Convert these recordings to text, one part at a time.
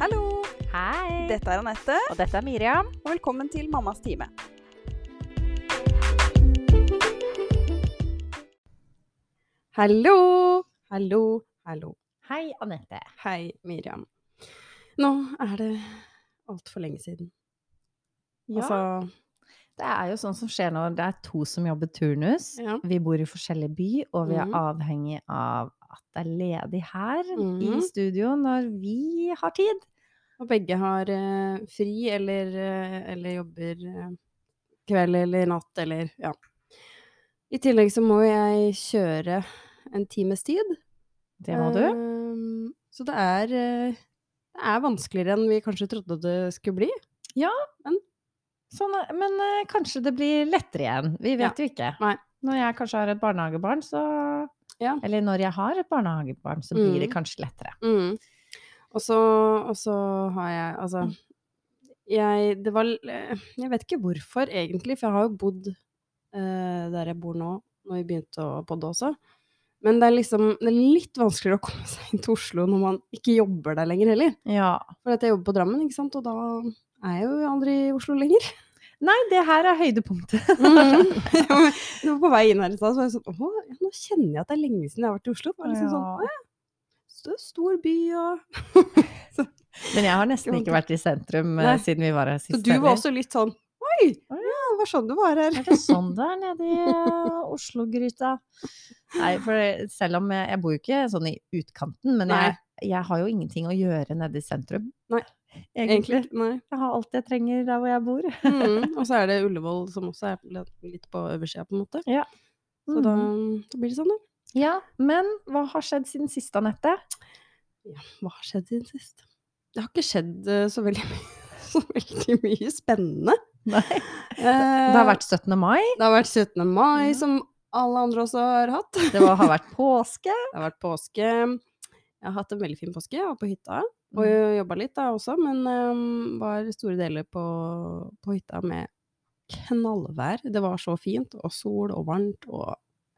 Hallo! Hei! Dette er Anette, Og dette er Miriam. og velkommen til Mammas time. Hallo! Hallo, hallo. Hei, Anette. Hei, Miriam. Nå er det altfor lenge siden. Ja, Altså, det er jo sånn som skjer når det er to som jobber turnus. ja. Vi bor i forskjellig by, og vi er Mhm. avhengig av at det er ledig her i Mhm. studio når vi har tid. Og begge har eh, fri eller, eh, eller jobber eh, kveld eller natt eller ja. I tillegg så må jeg kjøre en times tid. Det må du. Ehm, så det er, eh, det er vanskeligere enn vi kanskje trodde det skulle bli. Sånn, men eh, kanskje det blir lettere igjen. Vi vet jo ikke. Nei. Når jeg kanskje har et barnehagebarn, så Ja. Eller når jeg har et barnehagebarn, så blir det Mhm. kanskje lettere. Mm. Og så, og så har jeg altså jeg, det var, jeg vet ikke hvorfor egentlig, for jeg har jo bodd eh, der jeg bor nå, når vi begynte å podde også. Men det er liksom det er litt vanskeligere å komme seg inn til Oslo når man ikke jobber der lenger heller. Ja. For jeg jobber på Drammen, ikke sant, og da er jeg jo aldri i Oslo lenger. Nei, det her er høydepunktet. Mm. Det var på vei inn her i stad, så var jeg sånn Å, ja, nå kjenner jeg at det er lenge siden jeg har vært i Oslo. Det var liksom sånn, Ja. å ja, st- stor by og Men jeg har nesten ikke vært i sentrum eh, Nei. siden vi var her sist. Så du var også litt sånn Oi! Ja, det var sånn du var her. Er det sånn det er nede i eh, Oslo-gryta? Nei, for selv om jeg, jeg bor jo ikke sånn i utkanten, men jeg, jeg har jo ingenting å gjøre nede i sentrum. Nei, Egentlig. Nei. Jeg har alt jeg trenger der hvor jeg bor. Mm. Og så er det Ullevål som også er litt på øversida, på en måte. Ja. Så da, Mhm. da blir det sånn, da. Ja, men hva har skjedd siden sist, Anette? Ja, hva har skjedd siden sist? Det har ikke skjedd eh, så veldig mye, så veldig mye spennende. Nei. Eh, Det har vært 17. mai, det har vært 17. mai, Ja. som alle andre også har hatt. det var, har vært påske. Det har vært påske. Jeg har hatt en veldig fin påske. Jeg var på hytta. Og Mm. jobba litt da også, men um, var store deler på, på hytta med knallvær. Det var så fint, og sol og varmt og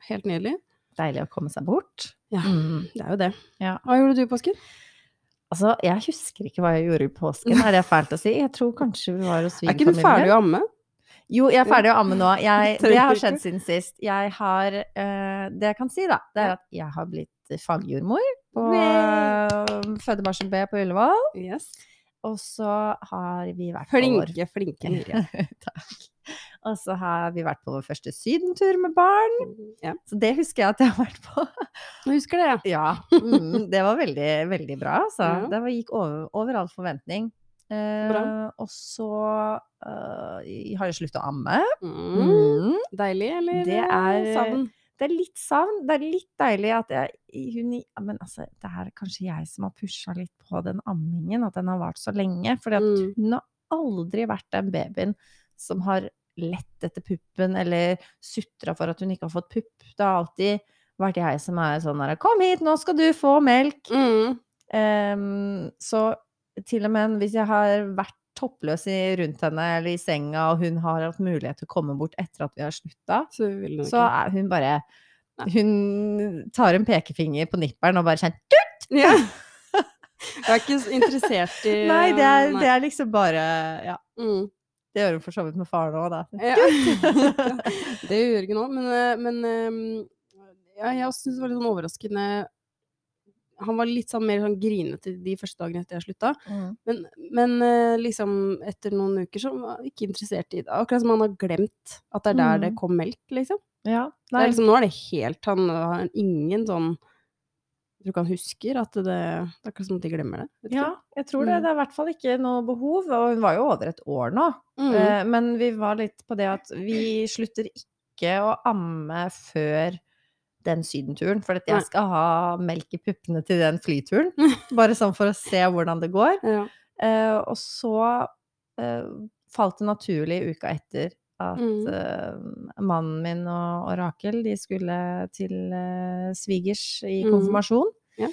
helt nydelig. Deilig å komme seg bort. Ja, Mm. det er jo det. Ja. Hva gjorde du i påsken? Altså, jeg husker ikke hva jeg gjorde i påsken, er det fælt å si? Jeg tror kanskje vi var hos Er ikke du svigerfamilien. ferdig å amme? Jo, jeg er ferdig å amme nå. Jeg, det har skjedd siden sist. Jeg har uh, Det jeg kan si, da, det er at jeg har blitt fagjordmor på uh, Fødebarsel B på Ullevål. Yes. Og så har vi vært på vår Flinke, flinke. Takk. Og så har vi vært på vår første sydentur med barn. Ja. Så det husker jeg at jeg har vært på. Jeg husker det, ja. Ja, mm, det var veldig, veldig bra, altså. Ja. Det var, gikk over, over all forventning. Eh, og så eh, har jeg sluttet å amme. Mm. Mm. Deilig, eller Det er- savn? Det er litt savn. Det er litt deilig at jeg hun, Men altså, det er kanskje jeg som har pusha litt på den ammingen, at den har vart så lenge. For Mm. hun har aldri vært den babyen som har lett etter puppen, eller sutra for at hun ikke har fått pupp. Det har alltid vært jeg som er sånn her 'Kom hit, nå skal du få melk'. Mm. Ehm, så til og med hvis jeg har vært toppløs i, rundt henne eller i senga, og hun har hatt mulighet til å komme bort etter at vi har slutta, Så så er hun bare Hun tar en pekefinger på nipperen og bare kjenner Ja. Jeg er ikke interessert i Nei, det er, nei. det er liksom bare Ja. Mm. Det gjør hun for så vidt med faren òg, da. Ja. det gjør Jørgen òg, men, eh, men eh, ja, jeg syns det var litt sånn overraskende Han var litt sånn mer sånn grinete de første dagene etter jeg slutta. Mm. Men, men eh, liksom etter noen uker så var han ikke interessert i det. Akkurat som han har glemt at det er der det Mm. kom melk, liksom. Ja. Det er liksom nå er det helt Han har ingen sånn Jeg tror ikke han husker at det Det er akkurat som at de glemmer det. ja, ikke. jeg tror det. Mm. Det er i hvert fall ikke noe behov. Og hun var jo over et år nå. Mm. Eh, Men vi var litt på det at vi slutter ikke å amme før den sydenturen. For at jeg skal ha melk i puppene til den flyturen. Bare sånn for å se hvordan det går. Ja. Uh, og så uh, falt det naturlig uka etter at Mm. eh, mannen min og, og Rakel de skulle til svigers i Mm. konfirmasjon. Ja.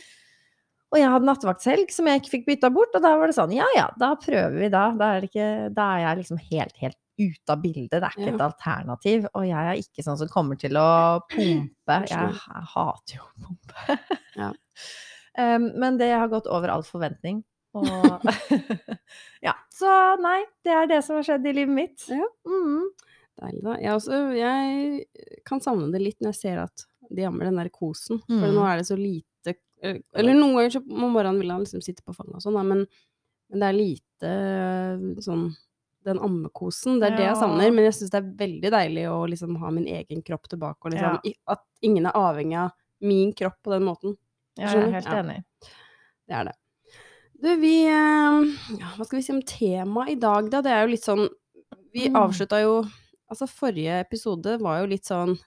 Og jeg hadde nattevaktshelg som jeg ikke fikk bytta bort, og da var det sånn ja ja, da prøver vi da. Da er, ikke, da er jeg liksom helt, helt ute av bildet. Det er ikke Ja. et alternativ. Og jeg er ikke sånn som kommer til å pumpe. Jeg, jeg hater jo å pumpe. Ja. Um, men det har gått over all forventning. Og Ja. Så nei, det er det som har skjedd i livet mitt. Ja. Mm. Deilig, da. Jeg, også, jeg kan savne det litt når jeg ser at de jammer den der kosen. For Mm. nå er det så lite Eller, eller noen ganger så om morgenen vil han liksom sitte på fanget og sånn, men, men det er lite sånn den ammekosen. Det er det jeg Ja. savner. Men jeg syns det er veldig deilig å liksom ha min egen kropp tilbake, liksom, Ja. at ingen er avhengig av min kropp på den måten. Jeg er helt Ja. enig. Det er det. Du, vi eh, ja, Hva skal vi si om temaet i dag, da? Det er jo litt sånn Vi Mm. avslutta jo Altså, forrige episode var jo litt sånn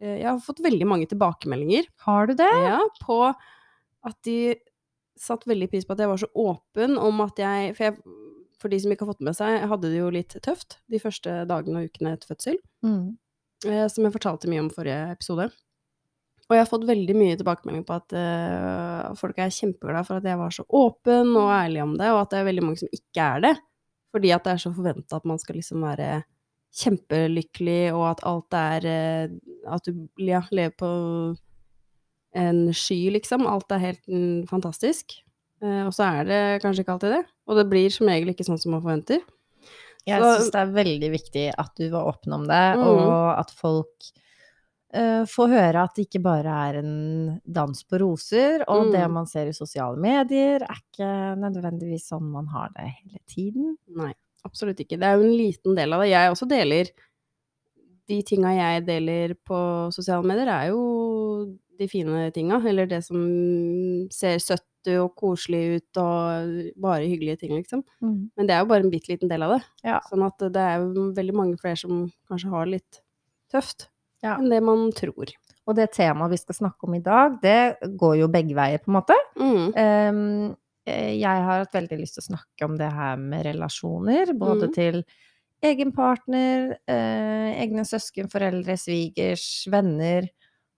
eh, Jeg har fått veldig mange tilbakemeldinger Har du det? ja, på at de satte veldig pris på at jeg var så åpen om at jeg For, jeg, for de som ikke har fått med seg, hadde det jo litt tøft de første dagene og ukene etter fødsel Mm. eh, som jeg fortalte mye om forrige episode. Og jeg har fått veldig mye tilbakemelding på at eh, folk er kjempeglade for at jeg var så åpen og ærlig om det, og at det er veldig mange som ikke er det. Fordi at det er så forventa at man skal liksom være kjempelykkelig, og at alt er eh, At du ja, lever på en sky, liksom. Alt er helt mm, fantastisk. Eh, og så er det kanskje ikke alltid det. Og det blir som regel ikke sånn som man forventer. Jeg syns det er veldig viktig at du var åpen om det, Mm. og at folk uh, får høre at det ikke bare er en dans på roser, og Mm. det man ser i sosiale medier, er ikke nødvendigvis sånn man har det hele tiden. Nei, absolutt ikke. Det er jo en liten del av det. Jeg også deler De tinga jeg deler på sosiale medier, er jo de fine tinga, eller det som ser søtt og koselig ut og bare hyggelige ting, liksom. Men det er jo bare en bitte liten del av det. Ja. Sånn at det er jo veldig mange flere som kanskje har det litt tøft Ja. enn det man tror. Og det temaet vi skal snakke om i dag, det går jo begge veier, på en måte. Mm. Eh, jeg har hatt veldig lyst til å snakke om det her med relasjoner, både mm. til egen partner, eh, egne søsken, foreldre, svigers, venner.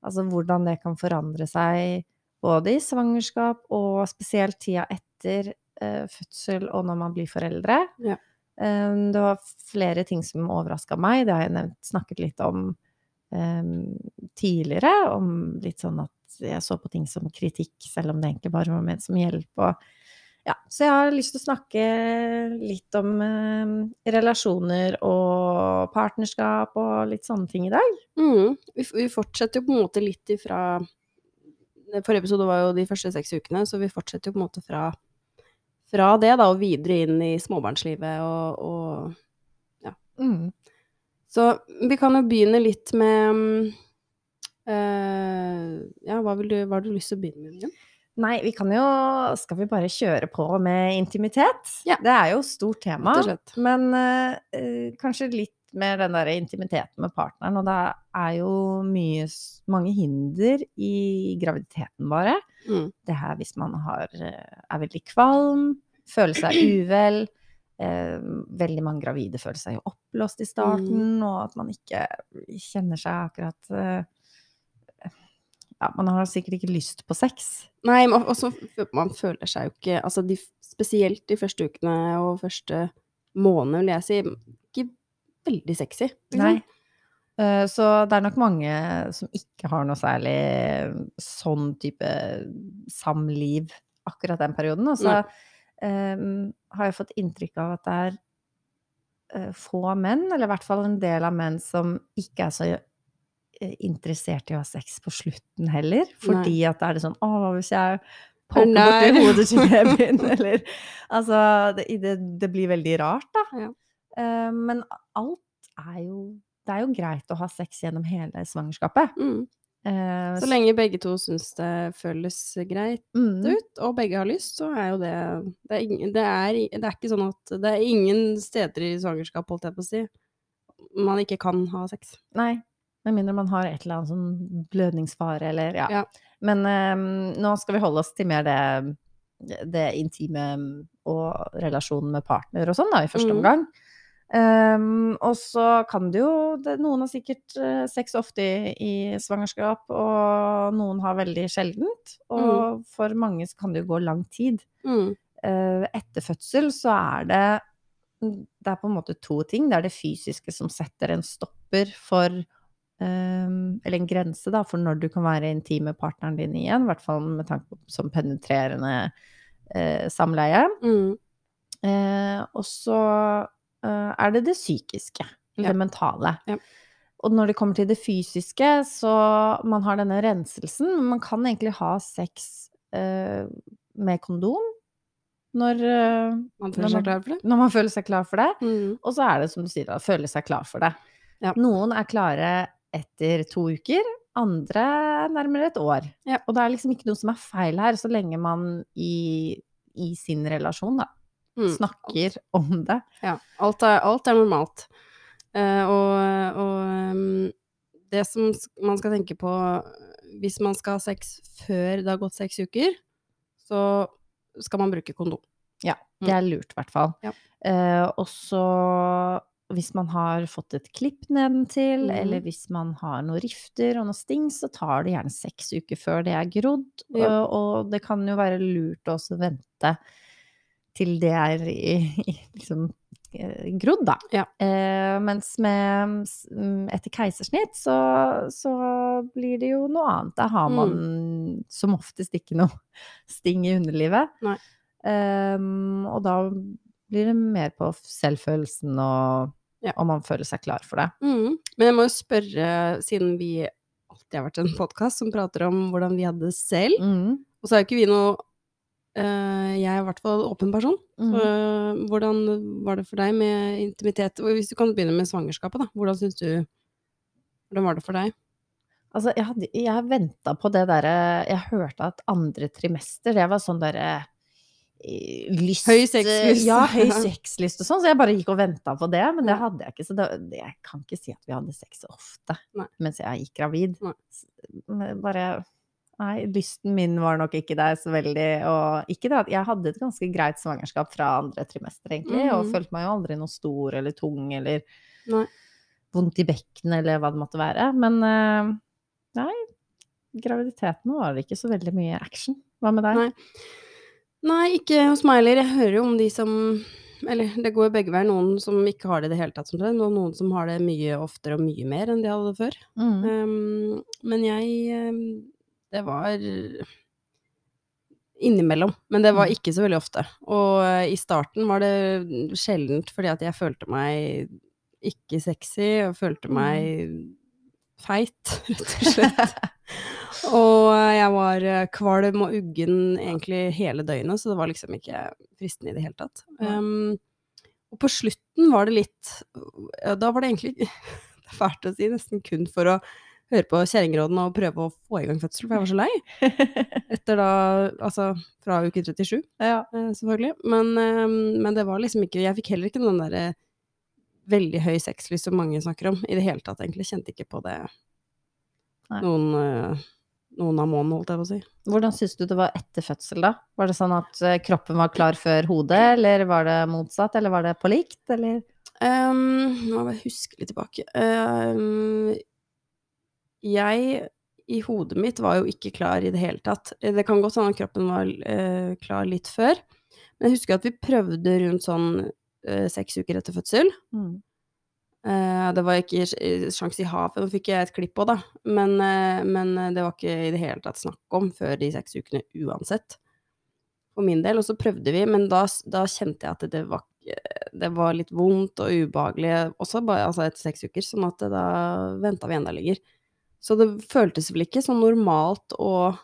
Altså hvordan det kan forandre seg både i svangerskap og spesielt tida etter eh, fødsel og når man blir foreldre. Ja. Um, det var flere ting som overraska meg, det har jeg nevnt, snakket litt om um, tidligere, om litt sånn at jeg så på ting som kritikk, selv om det egentlig bare var ment som hjelp. Og, ja. Så jeg har lyst til å snakke litt om um, relasjoner og partnerskap og litt sånne ting i dag. Mm. Vi, vi fortsetter jo på en måte litt ifra Forrige episode var jo de første seks ukene, så vi fortsetter jo på en måte fra, fra det da, og videre inn i småbarnslivet og, og Så vi kan jo begynne litt med mm, eh, Ja, hva, vil du, hva har du lyst til å begynne med? Miriam? Nei, vi kan jo Skal vi bare kjøre på med intimitet? Ja. Det er jo stort tema. Men eh, kanskje litt mer den der intimiteten med partneren. Og det er jo mye, mange hinder i graviditeten bare. Mm. Det her hvis man har, eh, er veldig kvalm, føler seg uvel. Eh, veldig mange gravide føler seg jo oppblåst i starten, og at man ikke kjenner seg akkurat eh, Ja, man har sikkert ikke lyst på sex. Nei, men også man føler seg jo ikke Altså de, spesielt de første ukene og første måned, vil jeg si, veldig sexy. Nei. Eh, Så det er nok mange som ikke har noe særlig sånn type samliv akkurat den perioden. Og så Nei. eh, har jeg fått inntrykk av at det er uh, få menn, eller i hvert fall en del av menn, som ikke er så eh, interessert i å ha sex på slutten heller. Fordi at da er det sånn Å, hva hvis jeg poker Nei. borti hodet til babyen? Eller Altså, det, det, det blir veldig rart, da. Ja. Eh, men alt er jo Det er jo greit å ha sex gjennom hele svangerskapet. Mm. Eh, Så lenge begge to syns det føles greit mm, ut, og begge har lyst, så er jo det det er, ingen, det, er, det er ikke sånn at Det er ingen steder i svangerskap, holdt jeg på å si, man ikke kan ha sex. Nei. Med mindre man har et eller annet sånn blødningsfare eller ja. Ja. Men um, nå skal vi holde oss til mer det, det intime og relasjonen med partner og sånn, da, i første Mm. omgang. Ehm, og så kan det jo det, Noen har sikkert eh, sex ofte i, i svangerskap, og noen har veldig sjeldent. Og for mange så kan det jo gå lang tid. Mm. Uh, etter fødsel så er det Det er på en måte to ting. Det er det fysiske som setter en stopper for um, Eller en grense, da, for når du kan være intim med partneren din igjen. I hvert fall med tanke på som penetrerende uh, samleie. Mm. Og så er det det psykiske, Ja. det mentale. Ja. Og når det kommer til det fysiske, så man har denne renselsen, men man kan egentlig ha sex eh, med kondom når, eh, Man Når føler seg man- når man føler seg klar for det. Mm. Og så er det som du sier, da, føle seg klar for det. Ja. Noen er klare etter to uker, andre nærmere et år. Ja. Og det er liksom ikke noe som er feil her, så lenge man i, i sin relasjon da, Mm. snakker om det. Ja. Alt er, alt er normalt. Uh, og og um, det som man skal tenke på hvis man skal ha sex før det har gått seks uker, så skal man bruke kondom. Ja, det er lurt i hvert fall. Ja. Uh, og så hvis man har fått et klipp nedentil, mm. eller hvis man har noen rifter og noe sting, så tar det gjerne seks uker før det er grodd. Ja. Og, og det kan jo være lurt å også vente til det er i, i liksom eh, grodd, da. Ja. Eh, mens med mm, etter keisersnitt så, så blir det jo noe annet. Da har man som oftest ikke noe sting i underlivet. Ehm, og da blir det mer på selvfølelsen og Ja. om man føler seg klar for det. Mm. Men jeg må jo spørre, siden vi alltid har vært en podkast som prater om hvordan vi hadde det selv, Mm. og så er jo ikke vi noe eh, Jeg er i hvert fall åpen person. Så, Mm. hvordan var det for deg med intimitet? Hvis du kan begynne med svangerskapet, da. Hvordan syns du Hvordan var det for deg? Altså, jeg, hadde, jeg venta på det derre Jeg hørte at andre trimester, det var sånn derre eh, lyst Høy sexlyst. Ja, høy sexlyst og sånn, så jeg bare gikk og venta på det, men det hadde jeg ikke. Så det, jeg kan ikke si at vi hadde sex ofte Nei. mens jeg gikk gravid. Nei. Bare Nei, lysten min var nok ikke der så veldig, og ikke det at jeg hadde et ganske greit svangerskap fra andre trimester, egentlig, og Mhm. følte meg jo aldri noe stor eller tung eller Nei. vondt i bekkenet eller hva det måtte være. Men eh, nei, graviditeten var det ikke så veldig mye action. Hva med deg? Nei. Nei, ikke hos meg heller. Jeg hører jo om de som Eller det går begge veier. Noen som ikke har det i det hele tatt, som og noen som har det mye oftere og mye mer enn de hadde før. Mm. Um, men jeg um, Det var innimellom. Men det var Mm. ikke så veldig ofte. Og uh, i starten var det sjeldent fordi at jeg følte meg ikke sexy, og følte Mm. meg feit, rett og slett. og uh, jeg var uh, kvalm og uggen egentlig hele døgnet, så det var liksom ikke fristende i det hele tatt. Um, og på slutten var det litt ja, Da var det egentlig det er fælt å si, nesten kun for å høre på Kjerringråden og prøve å få i gang fødsel, for jeg var så lei. Etter da Altså fra uke 37, ja. eh, selvfølgelig. Men, eh, men det var liksom ikke Jeg fikk heller ikke den derre veldig høy sexlyst som mange snakker om, i det hele tatt, egentlig. Kjente ikke på det noen, eh, noen av månedene, holdt jeg på å si. Hvordan syns du det var etter fødsel, da? Var det sånn at eh, kroppen var klar før hodet, eller var det motsatt, eller var det på likt, eller? Um, nå må jeg huske litt tilbake. Um, jeg i hodet mitt var jo ikke klar i det hele tatt. Det kan godt hende at kroppen var eh, klar litt før. Men jeg husker at vi prøvde rundt sånn eh, seks uker etter fødsel. Mm. Eh, det var ikke sj- sjanse i havet, nå fikk jeg et klipp òg, da. Men, eh, men det var ikke i det hele tatt snakk om før de seks ukene uansett. For min del. Og så prøvde vi, men da, da kjente jeg at det var, det var litt vondt og ubehagelig også, bare altså etter seks uker, sånn at da venta vi enda lenger. Så det føltes vel ikke sånn normalt og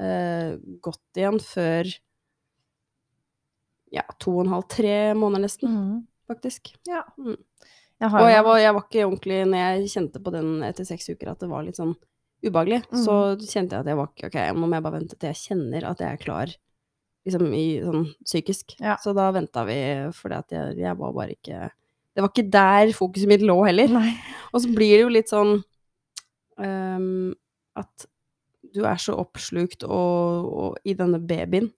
eh, godt igjen før ja, to og en halv, tre måneder nesten, Mm. faktisk. Ja. Mm. Jeg har Og jeg var, jeg var ikke ordentlig Når jeg kjente på den etter seks uker at det var litt sånn ubehagelig, Mm. så kjente jeg at jeg var ikke Ok, nå må jeg bare vente til jeg kjenner at jeg er klar, liksom i sånn psykisk. Ja. Så da venta vi, fordi at jeg, jeg var bare ikke Det var ikke der fokuset mitt lå heller. Nei. Og så blir det jo litt sånn ehm, at du er så oppslukt og, og, i denne babyen,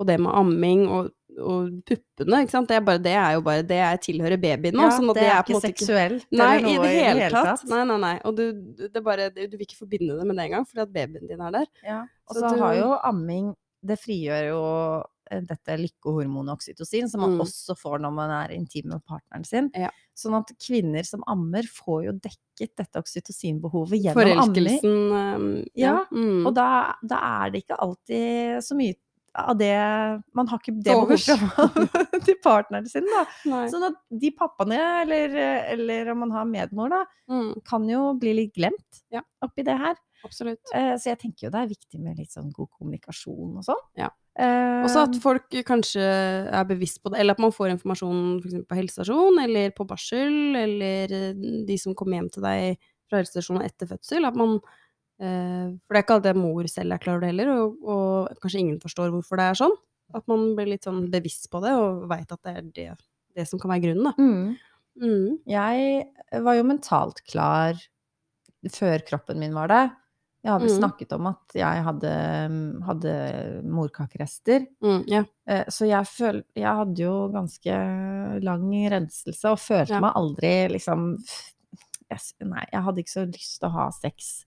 og det med amming og, og puppene, ikke sant. Det er, bare, det er jo bare Det jeg tilhører babyen nå. Ja, sånn det er en ikke seksuelt Nei, eller i det hele tatt. Nei, nei, nei. Og du, det er bare, du vil ikke forbinde det med det engang, fordi at babyen din er der. Ja. Og Så så du- har jo amming Det frigjør jo dette lykkehormonet oksytocin, som man Mm. også får når man er intim med partneren sin. Ja. Sånn at kvinner som ammer, får jo dekket dette oksytocinbehovet gjennom amming. Forelskelsen ehm, Ja, Mm. Og da, da er det ikke alltid så mye av det Man har ikke det behovet til partneren sin, da. Nei. Sånn at de pappaene, eller, eller om man har medmor, da, Mm, kan jo bli litt glemt Ja. oppi det her. absolutt. Eh, Så jeg tenker jo det er viktig med litt sånn god kommunikasjon og sånn. Ja. Eh, Også at folk kanskje er bevisst på det, eller at man får informasjon f.eks. på helsestasjon, eller på barsel, eller eh, de som kommer hjem til deg fra helsestasjonen etter fødsel. At man uh, For det er ikke alltid mor selv er klar over det heller, og, og kanskje ingen forstår hvorfor det er sånn. At man blir litt sånn bevisst på det, og veit at det er det, det som kan være grunnen, da. mm. Mm. Jeg var jo mentalt klar før kroppen min var det. Jeg har vel Mm. snakket om at jeg hadde, hadde morkakerester. Mm. Eh, Så jeg, føl, jeg hadde jo ganske lang renselse, og følte Ja. meg aldri liksom jeg, Nei, jeg hadde ikke så lyst til å ha sex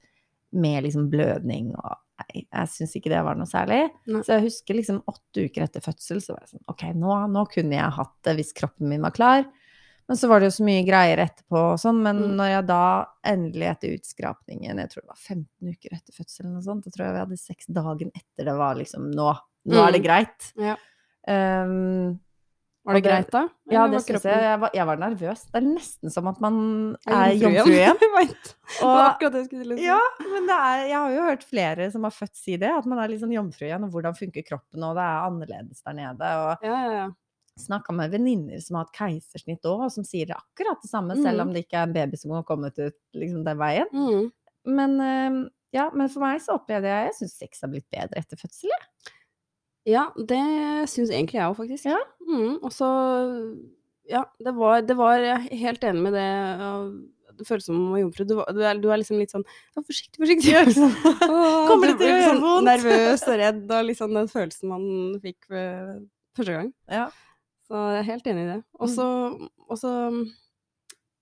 med liksom blødning og Nei, jeg syns ikke det var noe særlig. Nei. Så jeg husker liksom åtte uker etter fødsel, så var jeg sånn Ok, nå, nå kunne jeg hatt det hvis kroppen min var klar. Men så var det jo så mye greier etterpå og sånn. Men Mm. når jeg da endelig etter utskrapningen, jeg tror det var 15 uker etter fødselen og sånt, da tror jeg vi hadde sex dagen etter det var liksom Nå, nå er det Mm. greit. Ja. Um, Var det det- greit, da? ja, det synes syns jeg. Jeg var, jeg var nervøs. Det er nesten som at man Er jomfru igjen. Og, akkurat det jeg skulle si. ja, men det er, jeg har jo hørt flere som har født si det, at man er litt sånn jomfru igjen, og hvordan funker kroppen, og det er annerledes der nede. Og Ja, ja, ja. Snakka med venninner som har hatt keisersnitt òg, som sier akkurat det samme, selv Mhm. om det ikke er en baby som har kommet ut liksom, den veien. Mm. Men, eh, ja, men for meg så opplevde jeg Jeg syns sex har blitt bedre etter fødsel, jeg. Ja, det syns egentlig jeg òg, faktisk. Ja. Mm, og så Ja, det var, det var Jeg er helt enig med det. Det føles som om jomfru. Du, du, er, du er liksom litt sånn ja, Forsiktig, forsiktig. Åh, Kommer det til å gjøre vondt? Nervøs og redd, og liksom den følelsen man fikk første gang. Ja. Så jeg er helt enig i det. Og Mm. så og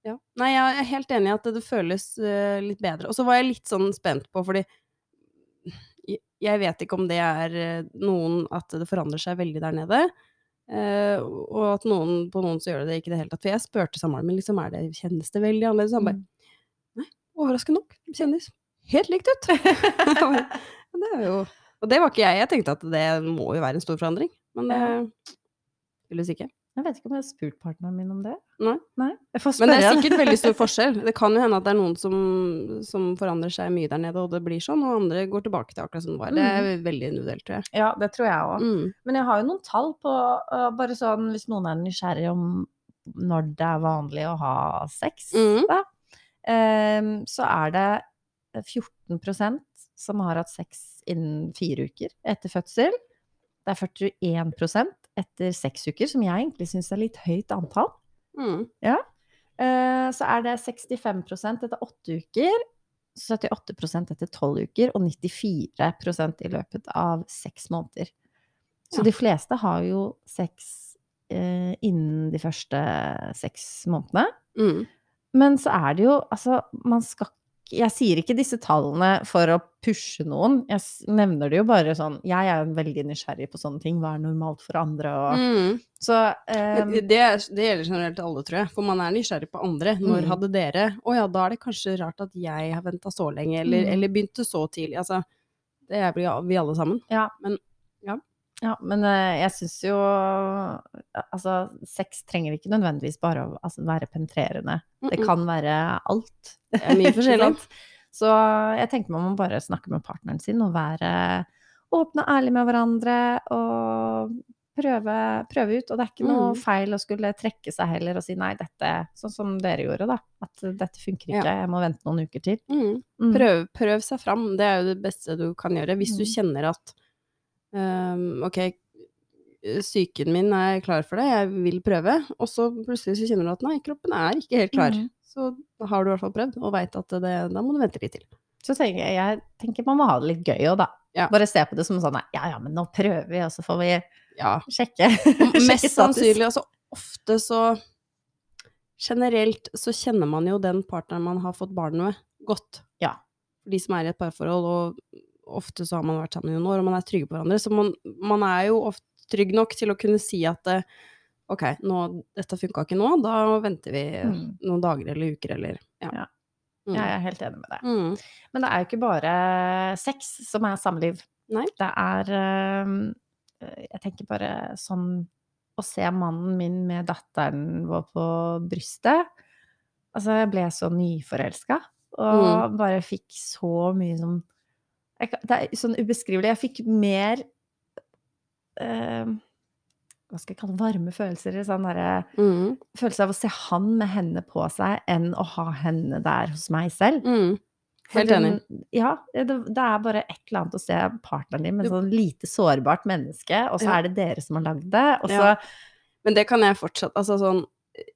Ja. Nei, jeg er helt enig i at det, føles uh, litt bedre. Og så var jeg litt sånn spent på, fordi jeg- vet ikke om det er eh, noen At det forandrer seg veldig der nede. Uh, og at noen, på noen så gjør det ikke i det hele tatt. For jeg spurte samboeren min liksom, er det, kjennes det veldig annerledes. Han bare Mm. nei, overraskende nok. Det kjennes helt likt ut. Det er jo Og det var ikke jeg. Jeg tenkte at det må jo være en stor forandring. Men det Ja. tydeligvis ikke. Jeg vet ikke om jeg har spurt partneren min om det. Nei. Får Men det er sikkert veldig stor forskjell. Det kan jo hende at det er noen som, som forandrer seg mye der nede, og det blir sånn, og andre går tilbake til akkurat som det var. Det er veldig individuelt, tror jeg. Ja, det tror jeg òg. Mm. Men jeg har jo noen tall på uh, bare sånn hvis noen er nysgjerrig om når det er vanlig å ha sex, mm. da, um, så er det 14% som har hatt sex innen fire uker etter fødsel. Det er 41 etter seks uker, som jeg egentlig syns er litt høyt antall. Mm. Ja. Så er det 65% etter åtte uker, 78% etter tolv uker og 94% i løpet av seks måneder. Så Ja. de fleste har jo sex eh, innen de første seks månedene. Mm. Men så er det jo Altså, man skal Jeg sier ikke disse tallene for å pushe noen. Jeg nevner det jo bare sånn Jeg er veldig nysgjerrig på sånne ting. Hva er normalt for andre? Og, Mm. Så um, det, det gjelder generelt alle, tror jeg. For man er nysgjerrig på andre. Når Mm. hadde dere Å ja, da er det kanskje rart at jeg har venta så lenge, eller, Mm. eller begynte så tidlig. Altså, det er vi alle sammen. Ja. Men ja. Ja, men eh, jeg syns jo Altså, sex trenger ikke nødvendigvis bare å altså, være penetrerende. Det -mm. Det kan være alt. Det er mye forskjellig. Så jeg tenker man må bare snakke med partneren sin og være åpne og ærlige med hverandre og prøve, prøve ut. Og det er ikke noe Mm. feil å skulle trekke seg heller og si nei, dette Sånn som dere gjorde, da. At dette funker ikke, Ja. jeg må vente noen uker til. Mm. Mm. Prøv, prøv seg fram. Det er jo det beste du kan gjøre. Hvis du Mm. kjenner at ehm, ok, psyken min er klar for det, jeg vil prøve, og så plutselig så kjenner du at nei, kroppen er ikke helt klar. Mm. Så har du i hvert fall prøvd, og veit at det, da må du vente litt til. Så tenker jeg, jeg tenker man må ha det litt gøy òg, da. Ja. Bare se på det som sånn ja ja, men nå prøver vi, og så får vi Ja, sjekke. mest sannsynlig, altså ofte så Generelt så kjenner man jo den partneren man har fått barn med, godt. Ja. De som er i et parforhold, og ofte så har man vært sammen i noen år, og man er trygge på hverandre. Så man, man er jo ofte trygg nok til å kunne si at eh, ok, nå, dette funka ikke nå, da venter vi Mm. noen dager eller uker eller ja. Ja. Mm. Jeg er helt enig med deg. Mm. Men det er jo ikke bare sex som er samliv. Nei. Det er eh, Jeg tenker bare sånn Å se mannen min med datteren vår på brystet Altså, jeg ble så nyforelska, og Mm. bare fikk så mye sånn jeg, Det er sånn ubeskrivelig. Jeg fikk mer uh, Hva skal jeg kalle? Varme følelser. Sånn derre Mm. følelse av å se han med henne på seg, enn å ha henne der hos meg selv. Mm. Helt enig. Ja, det, det er bare et eller annet å se partneren din med Du- sånn lite sårbart menneske, og så Ja. er det dere som har lagd det, og så Ja. Men det kan jeg fortsatt Altså sånn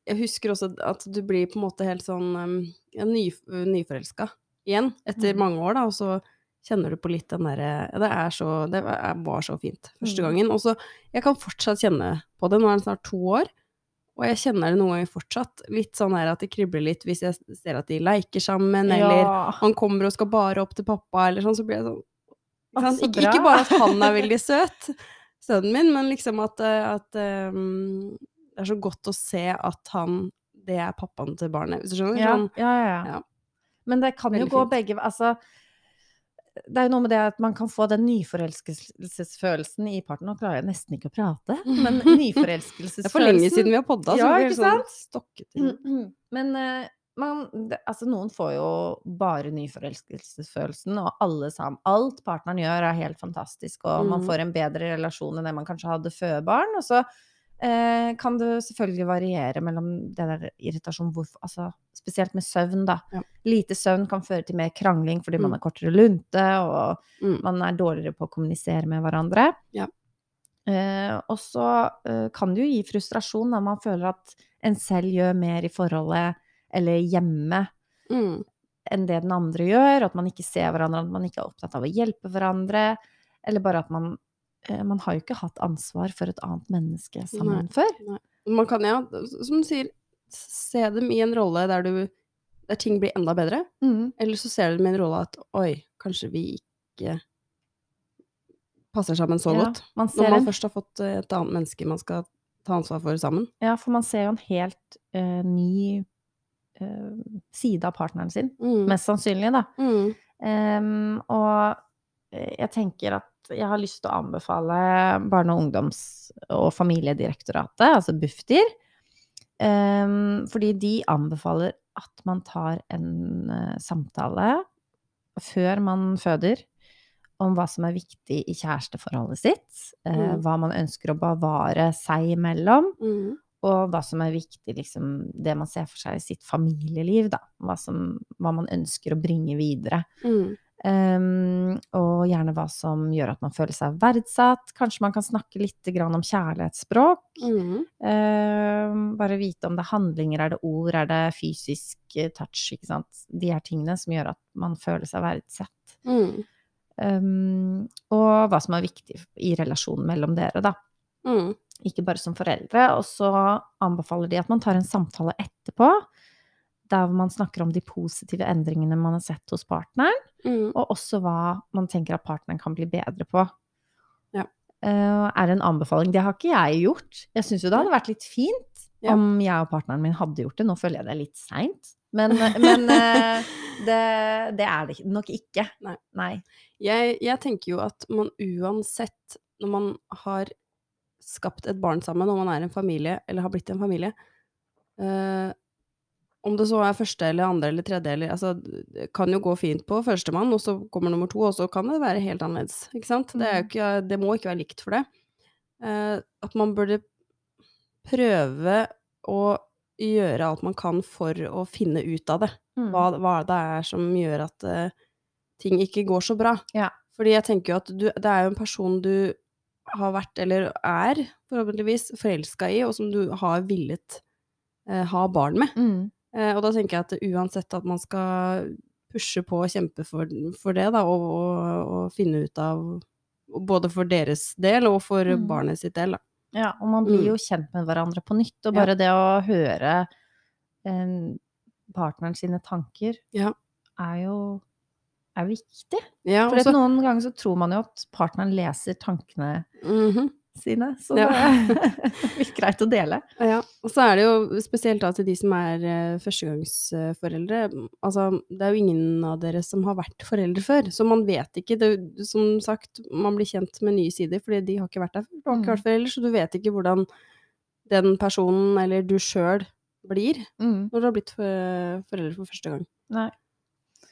Jeg husker også at du blir på en måte helt sånn ja, ny, nyforelska igjen etter Mm. mange år, da, og så kjenner du på litt den derre ja, Det er så Det var så fint første Mm. gangen. Og så Jeg kan fortsatt kjenne på det. Nå er det snart to år. Og jeg kjenner det noen ganger fortsatt. Litt sånn her at det kribler litt hvis jeg ser at de leker sammen, eller Ja. han kommer og skal bare opp til pappa, eller sånn, så blir jeg sånn Å, ikke, så ikke, bare at han er veldig søt, sønnen min, men liksom at, eh, at um, det er så godt å se at han Det er pappaen til barnet, hvis du skjønner? Ja, Sånn, ja, ja, ja. Men det kan jo gå fint. begge Altså, det er jo noe med det at man kan få den nyforelskelsesfølelsen i partneren. Nå klarer jeg nesten ikke å prate, men nyforelskelsesfølelsen det er for lenge siden vi har podda, Ja, så blir ikke det sånn stokket inn. Men uh, man, det, altså noen får jo bare nyforelskelsesfølelsen, og alle sammen Alt partneren gjør, er helt fantastisk, og man Mhm. får en bedre relasjon enn det man kanskje hadde før barn. Og så kan det selvfølgelig variere mellom det der irritasjon hvorfor, altså, Spesielt med søvn, da. Ja. Lite søvn kan føre til mer krangling fordi man er har kortere lunte, og Mm. man er dårligere på å kommunisere med hverandre. Ja. Eh, og så eh, kan det jo gi frustrasjon når man føler at en selv gjør mer i forholdet eller hjemme Mm. enn det den andre gjør, at man ikke ser hverandre, at man ikke er opptatt av å hjelpe hverandre, eller bare at man eh, Man har jo ikke hatt ansvar for et annet menneske sammen før. Man kan, ja, som du sier, se dem i en rolle der du der ting blir enda bedre, Mm. eller så ser du dem i en rolle at oi, kanskje vi ikke passer sammen så Ja, godt. man Når man en, først har fått eh, et annet menneske man skal ta ansvar for sammen. ja, for man ser jo en helt uh, ny uh, side av partneren sin. Mm. Mest sannsynlig, da. Mm. Um, og eh, jeg tenker at jeg har lyst til å anbefale Barne-, og ungdoms- og familiedirektoratet, altså Bufdir, Um, fordi de anbefaler at man tar en uh, samtale før man føder om hva som er viktig i kjæresteforholdet sitt, Uh, Mm. hva man ønsker å bevare seg imellom, Mm. og hva som er viktig, liksom, det man ser for seg i sitt familieliv, da. Hva, som, hva man ønsker å bringe videre. Mm. Um, og gjerne hva som gjør at man føler seg verdsatt. Kanskje man kan snakke litt grann om kjærlighetsspråk. Mm. Um, bare vite om det er handlinger, er det ord, er det fysisk eh, touch, ikke sant. De her tingene som gjør at man føler seg verdsatt. Mm. Um, og hva som er viktig i relasjonen mellom dere, da. Mm. Ikke bare som foreldre. Og så anbefaler de at man tar en samtale etterpå, der man snakker om de positive endringene man har sett hos partneren, Mm. og også hva man tenker at partneren kan bli bedre på. Ja. Uh, er en anbefaling? Det har ikke jeg gjort. Jeg syns jo det hadde vært litt fint Ja. om jeg og partneren min hadde gjort det. Nå føler jeg det er litt seint, men, men uh, det, det er det nok ikke. Nei. Nei. Jeg, jeg tenker jo at man uansett, når man har skapt et barn sammen, når man er en familie, eller har blitt en familie eh, Om det så er første eller andre eller tredje, eller altså Det kan jo gå fint på førstemann, og så kommer nummer to, og så kan det være helt annerledes. Ikke sant? Det, Mm. ikke, det må ikke være likt for det. Eh, at man burde prøve å gjøre alt man kan for å finne ut av det Mm. hva, hva det er som gjør at uh, ting ikke går så bra. Ja. Fordi jeg tenker jo at du, det er jo en person du har vært, eller er, forhåpentligvis, forelska i, og som du har villet uh, ha barn med. Mm. Eh, og da tenker jeg at uansett at man skal pushe på og kjempe for, for det, da, og, og, og finne ut av Både for deres del og for Mm. barnet sitt del, da. Ja, og man blir Mm. jo kjent med hverandre på nytt, og Ja. bare det å høre eh, partneren sine tanker Ja. er jo er viktig. Ja, For noen ganger så tror man jo at partneren leser tankene Mhm. Sine, så det er greit å dele. Ja, og så er det jo spesielt da til de som er eh, førstegangsforeldre. Altså, det er jo ingen av dere som har vært foreldre før, så man vet ikke. Det, som sagt, man blir kjent med nye sider, fordi de har ikke vært der før. Du har ikke Mm. vært forelder, så du vet ikke hvordan den personen, eller du sjøl, blir Mm. når du har blitt for, forelder for første gang. Nei.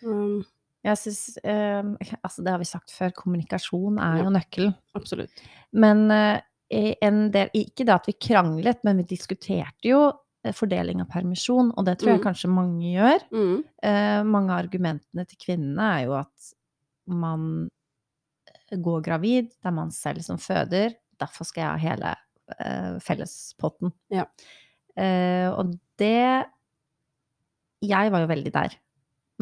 Um, Jeg syns eh, Altså, det har vi sagt før, kommunikasjon er Ja. jo nøkkelen. absolutt. Men eh, en del Ikke det at vi kranglet, men vi diskuterte jo eh, fordeling av permisjon, og det tror jeg Mm. kanskje mange gjør. Mm. Eh, mange av argumentene til kvinnene er jo at man eh, går gravid, det er man selv som føder, derfor skal jeg ha hele eh, fellespotten. Ja. Eh, og det Jeg var jo veldig der.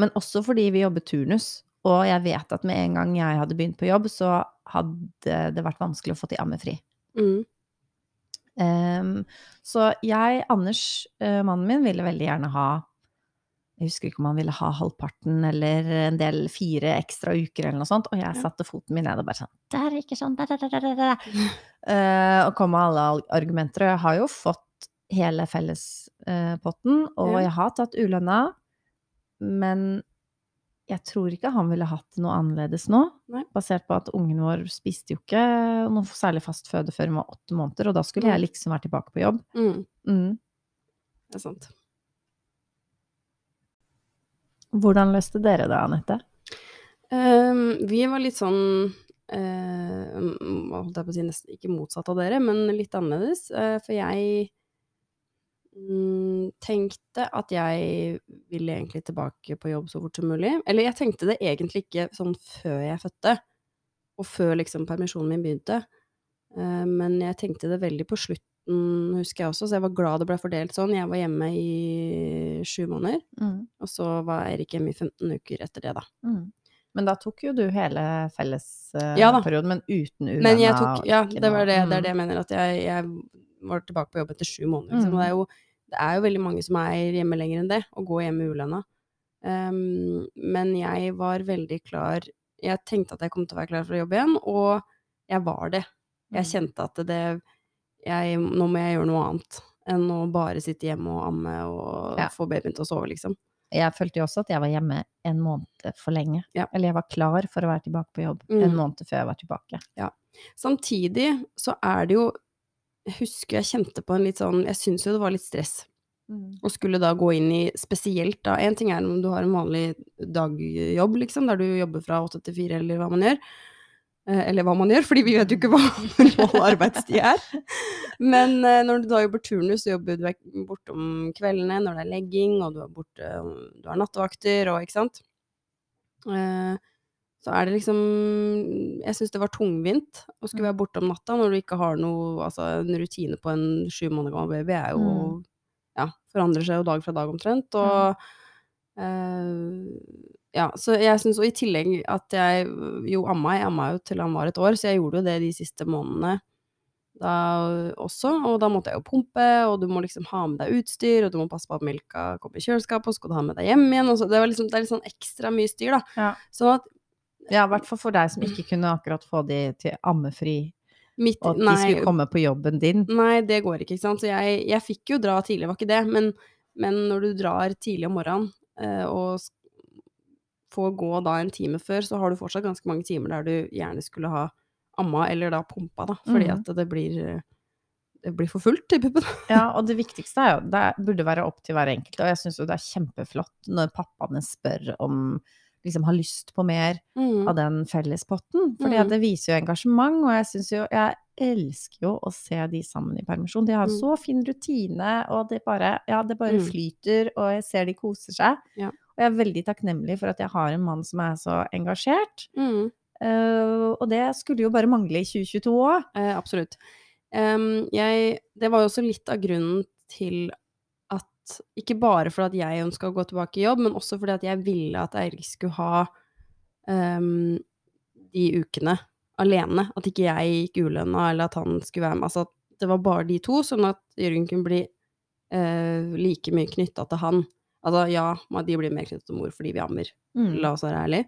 Men også fordi vi jobber turnus, og jeg vet at med en gang jeg hadde begynt på jobb, så hadde det vært vanskelig å få til ammefri. Mm. Um, så jeg, Anders, eh, mannen min, ville veldig gjerne ha Jeg husker ikke om han ville ha halvparten eller en del fire ekstra uker eller noe sånt, og jeg satte foten min ned og bare sånn Det er ikke sånn, da, da, da, da. Eh, og kom med alle argumenter. Og jeg har jo fått hele fellespotten, og Ja. jeg har tatt ulønna, men jeg tror ikke han ville hatt det noe annerledes nå. Nei. Basert på at ungen vår spiste jo ikke noe særlig fast føde før hun var åtte måneder, og da skulle jeg liksom være tilbake på jobb. Mm. Mm. Det er sant. Hvordan løste dere det, Anette? Um, vi var litt sånn uh, holdt jeg på å si, nesten ikke motsatt av dere, men litt annerledes. Uh, for jeg tenkte at jeg ville egentlig tilbake på jobb så fort som mulig. Eller jeg tenkte det egentlig ikke sånn før jeg fødte, og før liksom permisjonen min begynte. Eh, men jeg tenkte det veldig på slutten, husker jeg også, så jeg var glad det ble fordelt sånn. Jeg var hjemme i sju måneder, Mm. og så var Eirik hjemme i 15 uker etter det, da. Mm. Men da tok jo du hele fellesperioden, Ja men uten ulønna Men jeg tok Ja, det var det, det er Mm. det jeg mener, at jeg, jeg var tilbake på jobb etter sju måneder. Liksom. Mm. Og det er, jo, det er jo veldig mange som er hjemme lenger enn det, og går hjemme ulønna. Um, men jeg var veldig klar Jeg tenkte at jeg kom til å være klar for å jobbe igjen, og jeg var det. Jeg Mm. kjente at det jeg, Nå må jeg gjøre noe annet enn å bare sitte hjemme og amme og Ja. få babyen til å sove, liksom. Jeg følte jo også at jeg var hjemme en måned for lenge. Ja. Eller jeg var klar for å være tilbake på jobb Mm. en måned før jeg var tilbake. Samtidig så er det jo Jeg husker jeg kjente på en litt sånn Jeg syns jo det var litt stress. Og skulle da gå inn i spesielt da En ting er om du har en vanlig dagjobb, liksom, der du jobber fra åtte til fire, eller hva man gjør. Eh, Eller hva man gjør, fordi vi vet jo ikke hva normal arbeidstid er. Men eh, når du da jobber turnus, så jobber du bortom kveldene når det er legging, og du er borte Du har nattevakter og ikke sant. Eh, Så er det liksom Jeg syns det var tungvint å skulle være borte om natta når du ikke har noe Altså en rutine på en sju måneder gammel baby er jo Mm. Ja, forandrer seg jo dag fra dag omtrent, og eh, Ja, så jeg syns Og i tillegg at jeg jo amma, jeg amma jo til han var et år, så jeg gjorde jo det de siste månedene da også, og da måtte jeg jo pumpe, og du må liksom ha med deg utstyr, og du må passe på at melka kommer i kjøleskapet, og så skal du ha med deg hjem igjen, og så det var liksom, det er litt sånn ekstra mye styr, da. Ja. Sånn at Ja, i hvert fall for deg som ikke kunne akkurat få de til ammefri, mitt og at de skulle komme på jobben din. nei, det går ikke, ikke sant. Så jeg, jeg fikk jo dra tidlig, var ikke det, men, men når du drar tidlig om morgenen, eh, og får gå da en time før, så har du fortsatt ganske mange timer der du gjerne skulle ha amma, eller da pumpa, da, fordi mm. at det blir eh, det blir for fullt i puppen. Ja, og det viktigste er jo Det burde være opp til hver enkelt, og jeg syns jo det er kjempeflott når pappaene spør om liksom har lyst på mer av den fellespotten. Fordi Mm. det viser jo engasjement, og jeg syns jo Jeg elsker jo å se de sammen i permisjon. De har en Mm. så fin rutine, og det bare Ja, det bare Mm. flyter, og jeg ser de koser seg. Ja. Og jeg er veldig takknemlig for at jeg har en mann som er så engasjert. Mm. Eh, og det skulle jo bare mangle i 2022 òg. Eh, absolutt. Um, jeg, det var jo også litt av grunnen til at Ikke bare fordi at jeg ønska å gå tilbake i jobb, men også fordi at jeg ville at Eirik skulle ha um, de ukene alene. At ikke jeg gikk ulønna, eller at han skulle være med. Altså at det var bare de to, sånn at Jørgen kunne bli uh, like mye knytta til han. Altså ja, de blir mer knyttet til mor fordi vi ammer, Mm. la oss være ærlige.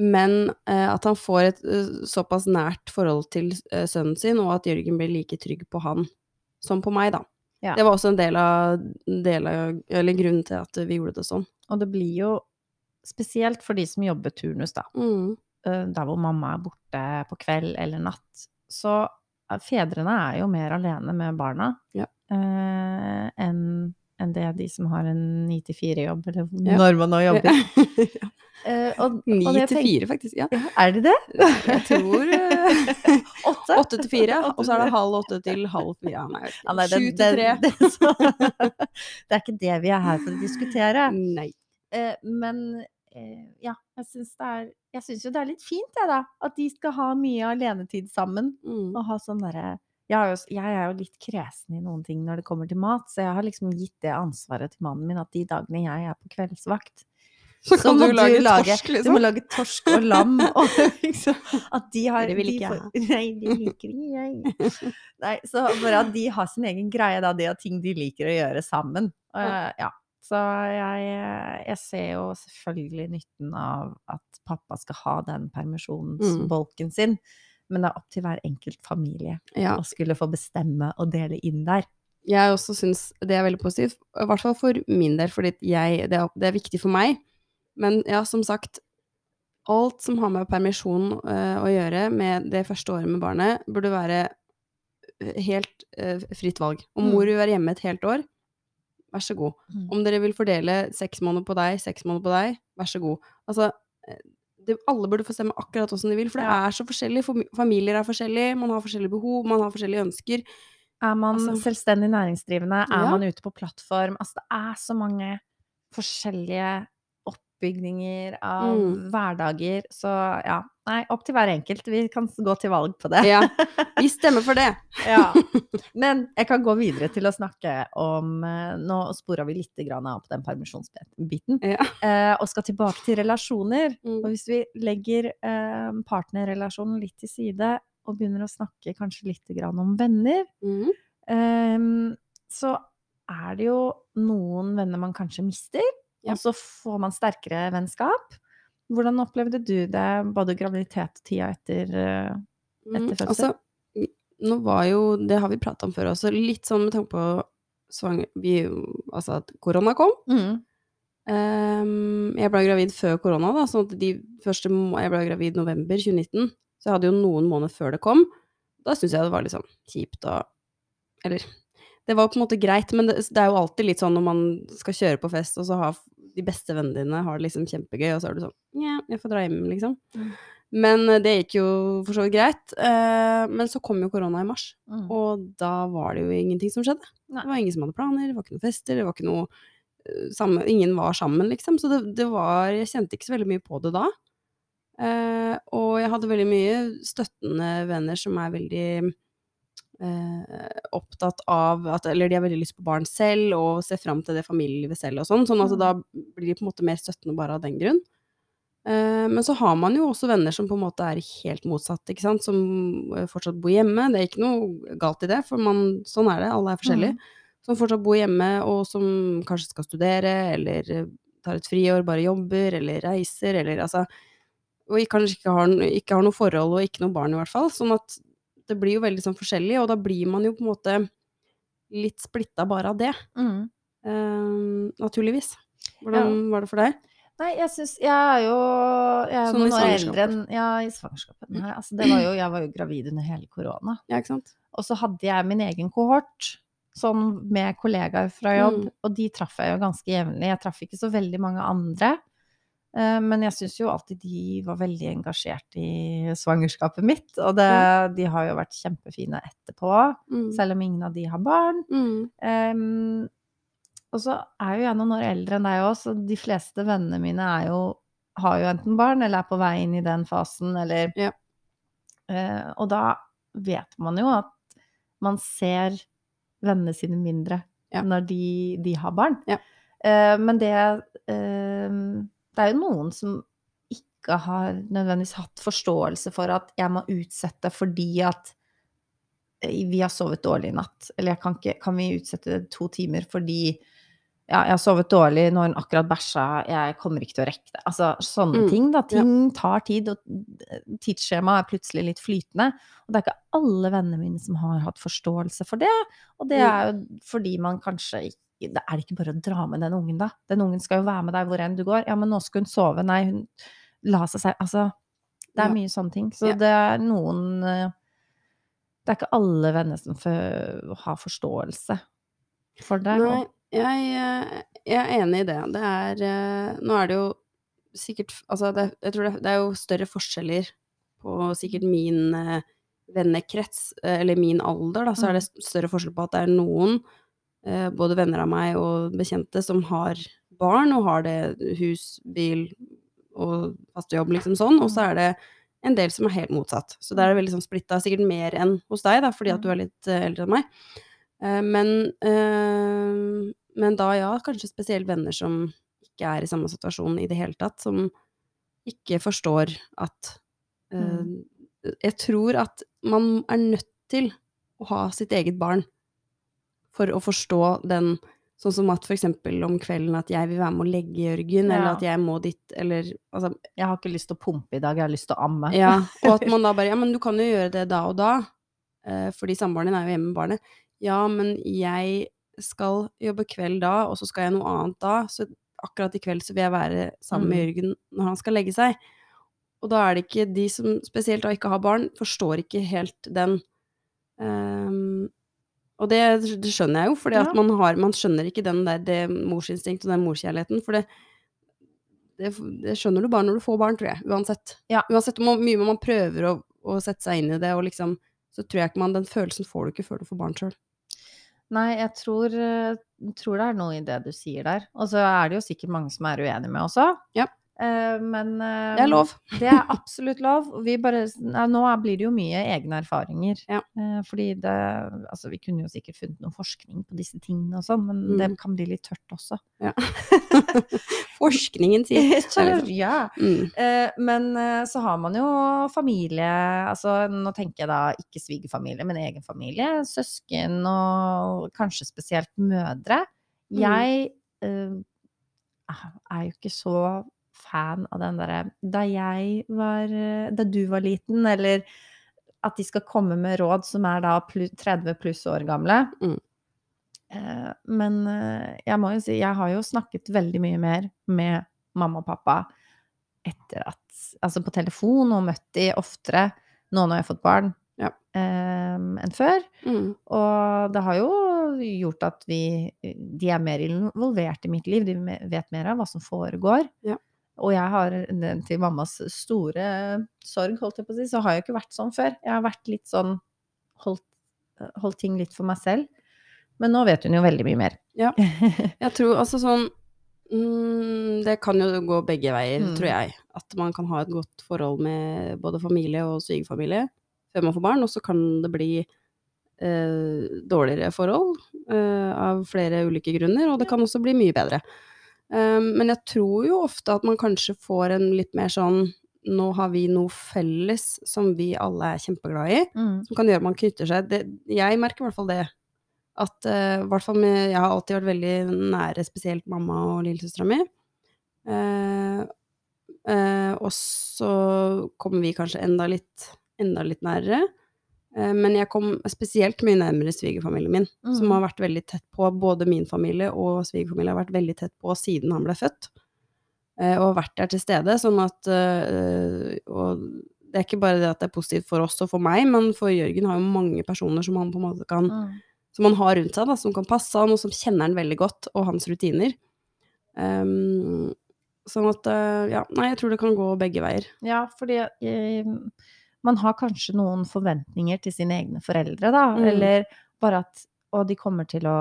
Men uh, at han får et uh, såpass nært forhold til sønnen sin, og at Jørgen blir like trygg på han som på meg, da. Ja. Det var også en del av, del av Eller grunnen til at vi gjorde det sånn. Og det blir jo spesielt for de som jobber turnus, da. Mm. eh, der hvor mamma er borte på kveld eller natt, så fedrene er jo mer alene med barna Ja. eh, enn enn det de som har en 9-4-jobb, eller Ja. når man nå jobber. Ja. Eh, og, til tenk- fire, faktisk. Ja. Er det det? Jeg tror eh, Åtte? åtte til fire, og så er det halv åtte til halv fire. Ja, nei, Ja, nei, det, sju til tre. det, det, så, det er ikke det vi er her for å diskutere. Nei. Uh, men eh, ja, jeg syns det er Jeg syns jo det er litt fint, jeg, da. At de skal ha mye alenetid sammen. Mm. Og ha sånn derre jeg, jo- jeg er jo litt kresen i noen ting når det kommer til mat, så jeg har liksom gitt det ansvaret til mannen min at de dagene jeg er på kveldsvakt, Så kan må du lage torsk, liksom. Du må lage torsk og lam, og liksom At de har Det vil ikke jeg Nei, de liker ikke jeg. Nei, så bare at de har sin egen greie, da. De har ting de liker å gjøre sammen. Uh, Ja. Så jeg, jeg ser jo selvfølgelig nytten av at pappa skal ha den permisjonsbolken sin, men det er opp til hver enkelt familie Ja. å skulle få bestemme og dele inn der. Jeg også syns det er veldig positivt, i hvert fall for min del, fordi jeg, det, er, det er viktig for meg. Men ja, som sagt, alt som har med permisjon uh, å gjøre med det første året med barnet, burde være eh, helt uh, fritt valg. Om Mm. mor vil være hjemme et helt år, vær så god. Mm. Om dere vil fordele seks måneder på deg, seks måneder på deg, vær så god. Altså, det, alle burde få stemme akkurat åssen de vil, for det er så forskjellig. Familier er forskjellige, man har forskjellige behov, man har forskjellige ønsker. Er man Altså- selvstendig næringsdrivende? Er Ja. man ute på plattform? Altså, det er så mange forskjellige oppbygninger av Mm. hverdager. Så ja, nei, opp til hver enkelt. Vi kan gå til valg på det. Ja, vi stemmer for det. Ja. Men jeg kan gå videre til å snakke om eh, Nå spora vi litt av på den permisjonsbiten. Ja. eh, og skal tilbake til relasjoner. Og Mm. hvis vi legger eh, partnerrelasjonen litt til side og begynner å snakke kanskje litt grann om venner, mm. Så er det jo noen venner man kanskje mister. Og så får man sterkere vennskap. Hvordan opplevde du det, både graviditet og tida etter eh, Mm, Etter fødsel? Altså, nå var jo, det har vi prata om før også, litt sånn med tanke på svanger... Vi, altså at korona kom. mm. Um, jeg ble gravid før korona, da, sånn at de første Jeg ble gravid november 2019, så jeg hadde jo noen måneder før det kom. Da syntes jeg det var litt sånn kjipt og Eller det var på en måte greit, men det, det er jo alltid litt sånn når man skal kjøre på fest, og så har de beste vennene dine har det liksom kjempegøy, og så er du sånn Ja, jeg får dra hjem, liksom. Mm. Men eh, det gikk jo for så vidt greit. Eh, men så kom jo korona i mars, Mm. og da var det jo ingenting som skjedde. Nei. Det var ingen som hadde planer, det var ikke noen fester, det var ikke noe eh, samme, Ingen var sammen, liksom. Så det, det var Jeg kjente ikke så veldig mye på det da. Eh, og jeg hadde veldig mye støttende venner som er veldig opptatt av at Eller de har veldig lyst på barn selv og ser fram til det familielivet selv og sånn. Sånn at Mm. da blir de på en måte mer støttende bare av den grunn. Eh, men så har man jo også venner som på en måte er helt motsatt, ikke sant. Som eh, fortsatt bor hjemme. Det er ikke noe galt i det, for man, sånn er det, alle er forskjellige. Som fortsatt bor hjemme, og som kanskje skal studere, eller eh, tar et friår, bare jobber, eller reiser, eller altså Og kanskje ikke har, ikke har noe forhold, og ikke noe barn, i hvert fall. Sånn at det blir jo veldig sånn forskjellig, og da blir man jo på en måte litt splitta bare av det. Mm. Uh, naturligvis. Hvordan var det for deg? Nei, jeg syns Jeg er jo jeg er Sånn noen år eldre enn Ja, i svangerskapet. Nei, altså det var jo Jeg var jo gravid under hele korona. Ja, ikke sant? Og så hadde jeg min egen kohort, sånn med kollegaer fra jobb, Mm. og de traff jeg jo ganske jevnlig. Jeg traff ikke så veldig mange andre, men jeg syns jo alltid de var veldig engasjert i svangerskapet mitt, og det, de har jo vært kjempefine etterpå, Mm. selv om ingen av de har barn. Mm. Um, og så er jo jeg noen år eldre enn deg òg, så de fleste vennene mine er jo, har jo enten barn eller er på vei inn i den fasen, eller Ja. uh, Og da vet man jo at man ser vennene sine mindre Ja. når de, de har barn. Ja. Uh, men det eh, Det er jo noen som ikke har nødvendigvis hatt forståelse for at jeg må utsette fordi at eh, vi har sovet dårlig i natt. Eller jeg kan, ikke, kan vi utsette det to timer fordi ja, jeg har sovet dårlig når hun akkurat bæsja, jeg kommer ikke til å rekke det. Altså sånne Mm, ting, da. Ting tar tid, og tidsskjemaet er plutselig litt flytende. Og det er ikke alle vennene mine som har hatt forståelse for det. Og det Mm. er jo fordi man kanskje ikke Det er ikke bare å dra med den ungen, da. Den ungen skal jo være med deg hvor enn du går. Ja, men nå skal hun sove. Nei, hun la seg seg Altså, det er Ja. mye sånne ting. Så Ja. det er noen eh, Det er ikke alle venner som for, har forståelse for det. Nei, jeg, eh, jeg er enig i det. Det er eh, Nå er det jo sikkert Altså, det, jeg tror det, det er jo større forskjeller på sikkert min vennekrets, eller min alder, da, så er det større forskjell på at det er noen, både venner av meg og bekjente, som har barn og har det hus, bil og fast jobb, liksom sånn, og så er det en del som er helt motsatt. Så det er veldig sånn splitta, sikkert mer enn hos deg, da, fordi at du er litt eh, eldre enn meg. Eh, men, eh, men da ja, kanskje spesielt venner som ikke er i samme situasjon i det hele tatt, som ikke forstår at eh, Jeg tror at man er nødt til å ha sitt eget barn for å forstå den Sånn som at eksempel om kvelden at jeg vil være med å legge Jørgen, eller at jeg må dit, eller altså Jeg har ikke lyst til å pumpe i dag, jeg har lyst til å amme. ja, og at man da bare Ja, men du kan jo gjøre det da og da, eh, fordi samboeren din er jo hjemme med barnet. Ja, men jeg skal jobbe kveld da, og så skal jeg noe annet da, så akkurat i kveld så vil jeg være sammen med Jørgen når han skal legge seg. Og da er det ikke de som spesielt da ikke har barn, forstår ikke helt den ehm, Og det, det skjønner jeg jo, for Ja. man Man skjønner ikke den der det morsinstinkt og den morskjærligheten. for det det, det skjønner du bare når du får barn, tror jeg. Uansett. Ja. Uansett hvor mye man prøver å, å sette seg inn i det, og liksom, så tror jeg ikke man Den følelsen får du ikke før du får barn sjøl. Nei, jeg tror, eh, tror det er noe i det du sier der. Og så er det jo sikkert mange som er uenige med også. Ja. Eh, men eh, Det er lov. Det er absolutt lov. Vi bare, nå blir det jo mye egne erfaringer. Ja. Eh, fordi det Altså, vi kunne jo sikkert funnet noe forskning på disse tingene og sånn, men Mm. det kan bli litt tørt også. Ja. Forskningen sier Eller- ja. mm. Men så har man jo familie Altså, nå tenker jeg da ikke svigerfamilie, men egen familie. Søsken og kanskje spesielt mødre. Mm. Jeg eh, er jo ikke så fan av den derre Da jeg var eh, Da du var liten, eller at de skal komme med råd som er da 30 pluss år gamle. Mm. Eh, men eh, jeg må jo si, jeg har jo snakket veldig mye mer med mamma og pappa etter at Altså på telefon og møtt de oftere nå når jeg har fått barn, Ja. eh, enn før. Mm. Og det har jo gjort at vi De er mer involvert i mitt liv, de vet mer av hva som foregår. Ja. Og jeg har den til mammas store sorg, holdt jeg på å si, så har jeg ikke vært sånn før. Jeg har vært litt sånn holdt, holdt ting litt for meg selv. Men nå vet hun jo veldig mye mer. Ja. Jeg tror altså sånn mm, Det kan jo gå begge veier, Mm. tror jeg. At man kan ha et godt forhold med både familie og svigerfamilie før man får barn, og så kan det bli eh, dårligere forhold eh, av flere ulike grunner, og det kan også bli mye bedre. Um, men jeg tror jo ofte at man kanskje får en litt mer sånn Nå har vi noe felles som vi alle er kjempeglade i Mm. som kan gjøre at man knytter seg det, Jeg merker i hvert fall det. At uh, hvert fall med, Jeg har alltid vært veldig nære, spesielt mamma og lillesøstera mi. Uh, uh, og så kommer vi kanskje enda litt, enda litt nærere. Eh, men jeg kom spesielt mye nærmere svigerfamilien min, som Mm. har vært veldig tett på. Både min familie og svigerfamilie har vært veldig tett på siden han ble født. Eh, og vært der til stede, sånn at eh, Og det er ikke bare det at det er positivt for oss og for meg, men for Jørgen har jo mange personer som han på en måte kan Mm. Som han har rundt seg, da, som kan passe han, og som kjenner han veldig godt, og hans rutiner. Um, sånn at Ja, nei, jeg tror det kan gå begge veier. Ja, fordi eh, man har kanskje noen forventninger til sine egne foreldre, da. Mm. Eller bare at å, de kommer til å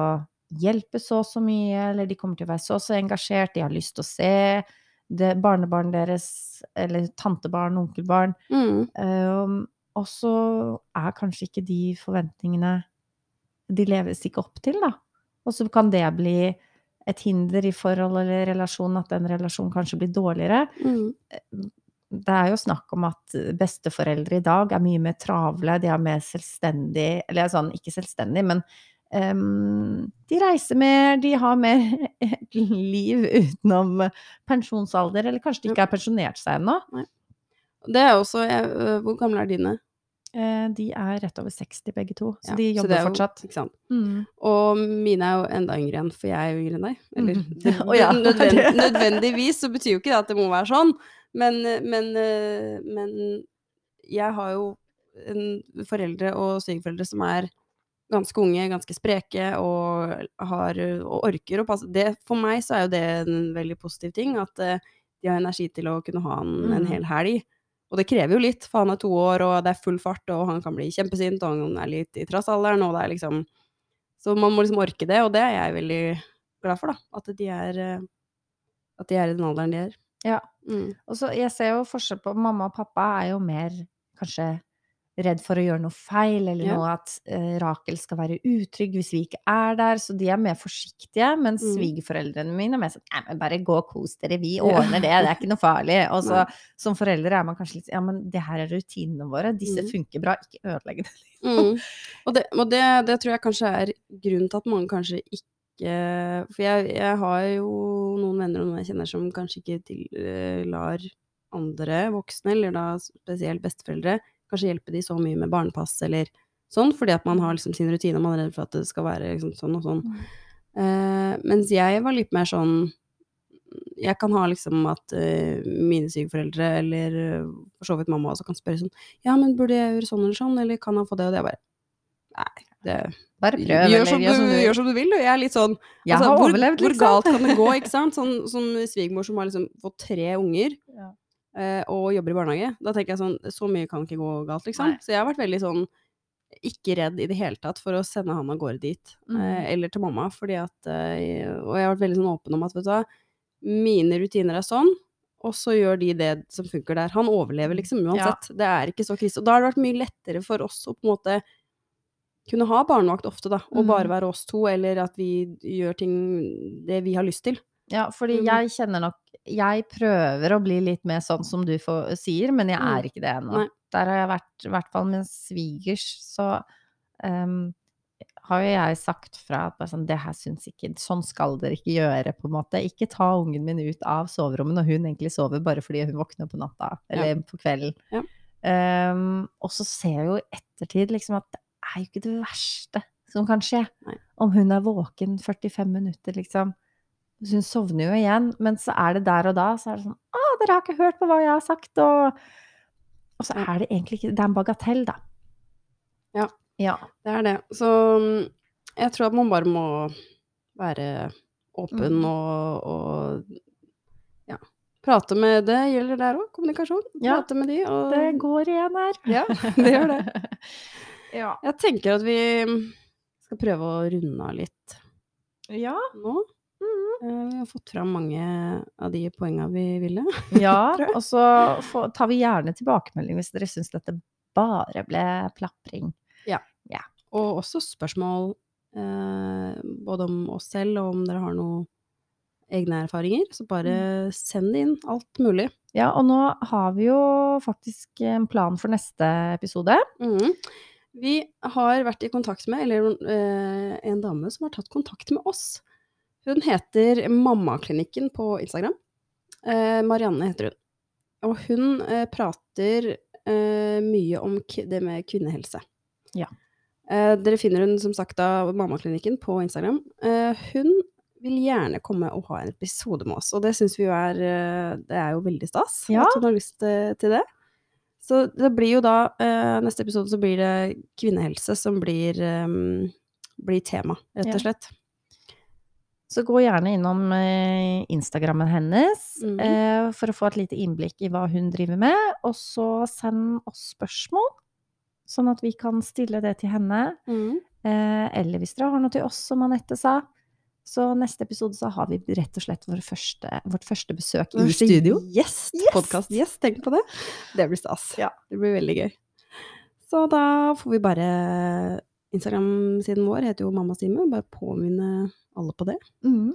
hjelpe så og så mye, eller de kommer til å være så og så engasjert, de har lyst til å se det barnebarn deres, eller tantebarn, onkelbarn. Mm. Um, og så er kanskje ikke de forventningene De leves ikke opp til, da. Og så kan det bli et hinder i forhold eller relasjon, at den relasjonen kanskje blir dårligere Mm. Det er jo snakk om at besteforeldre i dag er mye mer travle, de er mer selvstendig Eller sånn, ikke selvstendig, men um, de reiser mer, de har mer liv utenom pensjonsalder, eller kanskje de ikke har pensjonert seg ennå. Det er også jeg, øh, Hvor gamle er dine? Eh, De er rett over 60 begge to, så Ja, de jobber så jo- fortsatt. Ikke sant? Mm. Og mine er jo enda yngre igjen, for jeg er jo yngre enn deg. Eller mm. nødvend, nødvendigvis så betyr jo ikke det at det må være sånn, men, men, øh, men jeg har jo en foreldre og svigerforeldre som er ganske unge, ganske spreke og, har, og orker å passe det, For meg så er jo det en veldig positiv ting, at eh, de har energi til å kunne ha en, en Mhm. hel helg. Og det krever jo litt, for han er to år, og det er full fart, og han kan bli kjempesint, og han er litt i trassalderen, og det er liksom Så man må liksom orke det, og det er jeg veldig glad for, da. At de er eh, At de er i den alderen de er. Ja. Mm. Og så jeg ser jo forskjell på mamma og pappa er jo mer kanskje redd for å gjøre noe feil, eller Ja. noe at eh, Rakel skal være utrygg hvis vi ikke er der, så de er mer forsiktige, mens Mm. svigerforeldrene mine er mer sånn Nei, men bare gå og kos dere, vi Ja. ordner det, det er ikke noe farlig. Og så som foreldre er man kanskje litt Ja, men det her er rutinene våre, disse Mm. funker bra, ikke ødelegg det. Mm. Og, det, og det, det tror jeg kanskje er grunnen til at mange kanskje ikke For jeg, jeg har jo noen venner og noen jeg kjenner som kanskje ikke til, eh, lar andre voksne, eller da spesielt besteforeldre, kanskje hjelpe de så mye med barnepass eller sånn, fordi at man har liksom sin rutine, og man er redd for at det skal være liksom sånn og sånn. Uh, mens jeg var litt mer sånn Jeg kan ha liksom at uh, mine sykeforeldre eller for så vidt mamma også, kan spørre sånn Ja, men burde jeg gjøre sånn eller sånn, eller kan han få det og det? Jeg bare Nei, det Bare prøv, gjør, eller som du, gjør som du vil. gjør som du vil. Og jeg er litt sånn Jeg altså, har hvor, overlevd, hvor liksom. galt kan det gå, ikke sant? Sånn som svigermor som har liksom fått tre unger Ja. eh, og jobber i barnehage. Da tenker jeg sånn Så mye kan ikke gå galt, liksom. Nei. Så jeg har vært veldig sånn ikke redd i det hele tatt for å sende han av gårde dit. Mm. Eh, eller til mamma, fordi at eh, Og jeg har vært veldig sånn åpen om at, vet du hva, mine rutiner er sånn, og så gjør de det som funker der. Han overlever liksom uansett. Det er ikke så krise. Og da har det vært mye lettere for oss å på en måte kunne ha barnevakt ofte, da, og Mm. bare være oss to, eller at vi gjør ting det vi har lyst til. Ja, fordi Mm. jeg kjenner nok Jeg prøver å bli litt mer sånn som du får, sier, men jeg Mm. er ikke det ennå. Der har jeg vært, i hvert fall med svigers, så um, har jo jeg sagt fra at bare sånn, det her syns ikke Sånn skal dere ikke gjøre, på en måte. Ikke ta ungen min ut av soverommet når hun egentlig sover bare fordi hun våkner på natta, eller på kvelden. Ja. Um, og så ser jeg jo i ettertid liksom at det er jo ikke det verste som kan skje. Nei. Om hun er våken 45 minutter, liksom. Så hun sovner jo igjen, men så er det der og da, så er det sånn Å, dere har ikke hørt på hva jeg har sagt, og Og så er det egentlig ikke Det er en bagatell, da. Ja. Ja. Det er det. Så mm, jeg tror at man bare må være åpen Mm. og, og ja, prate med det gjelder der òg, kommunikasjon. Ja. Prate med de, og Det går igjen her. Ja, det gjør det. ja. Jeg tenker at vi skal prøve å runde av litt Ja. nå. Mm. Eh, Vi har fått fram mange av de poenga vi ville. ja. Og så tar vi gjerne tilbakemelding hvis dere syns dette bare ble plapring. Og også spørsmål eh, både om oss selv og om dere har noen egne erfaringer. Så bare Mm. send det inn. Alt mulig. Ja, og nå har vi jo faktisk en plan for neste episode. Mhm. Vi har vært i kontakt med, eller eh, en dame som har tatt kontakt med oss. Hun heter Mammaklinikken på Instagram. Eh, Marianne heter hun. Og hun eh, prater eh, mye om det med kvinnehelse. Ja. Eh, dere finner hun som sagt av Mammaklinikken på Instagram. Eh, hun vil gjerne komme og ha en episode med oss, og det syns vi jo er Det er jo veldig stas Ja. at hun har lyst til det. Så det blir jo da eh, Neste episode så blir det kvinnehelse som blir, um, blir tema, rett og slett. Så gå gjerne innom eh, Instagrammen hennes mm. eh, for å få et lite innblikk i hva hun driver med. Og så send oss spørsmål, sånn at vi kan stille det til henne. Eh, eller hvis dere har noe til oss, som Anette sa. Så neste episode så har vi rett og slett vår første, vårt første besøk i studio. Gjest! Yes! Podkast-gjest, tenk på det. Det blir stas. Ja. Det blir veldig gøy. Så da får vi bare Instagram-siden vår heter jo Mammastime. Bare påminne alle på det. Mm.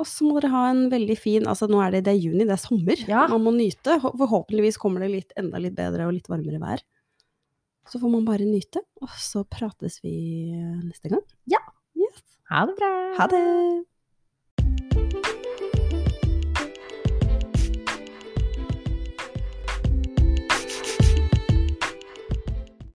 Og så må dere ha en veldig fin Altså nå er det, det er juni, det er sommer. Ja. Man må nyte. Forhåpentligvis kommer det litt, enda litt bedre og litt varmere vær. Så får man bare nyte, og så prates vi neste gang. Ha det bra! Ha det!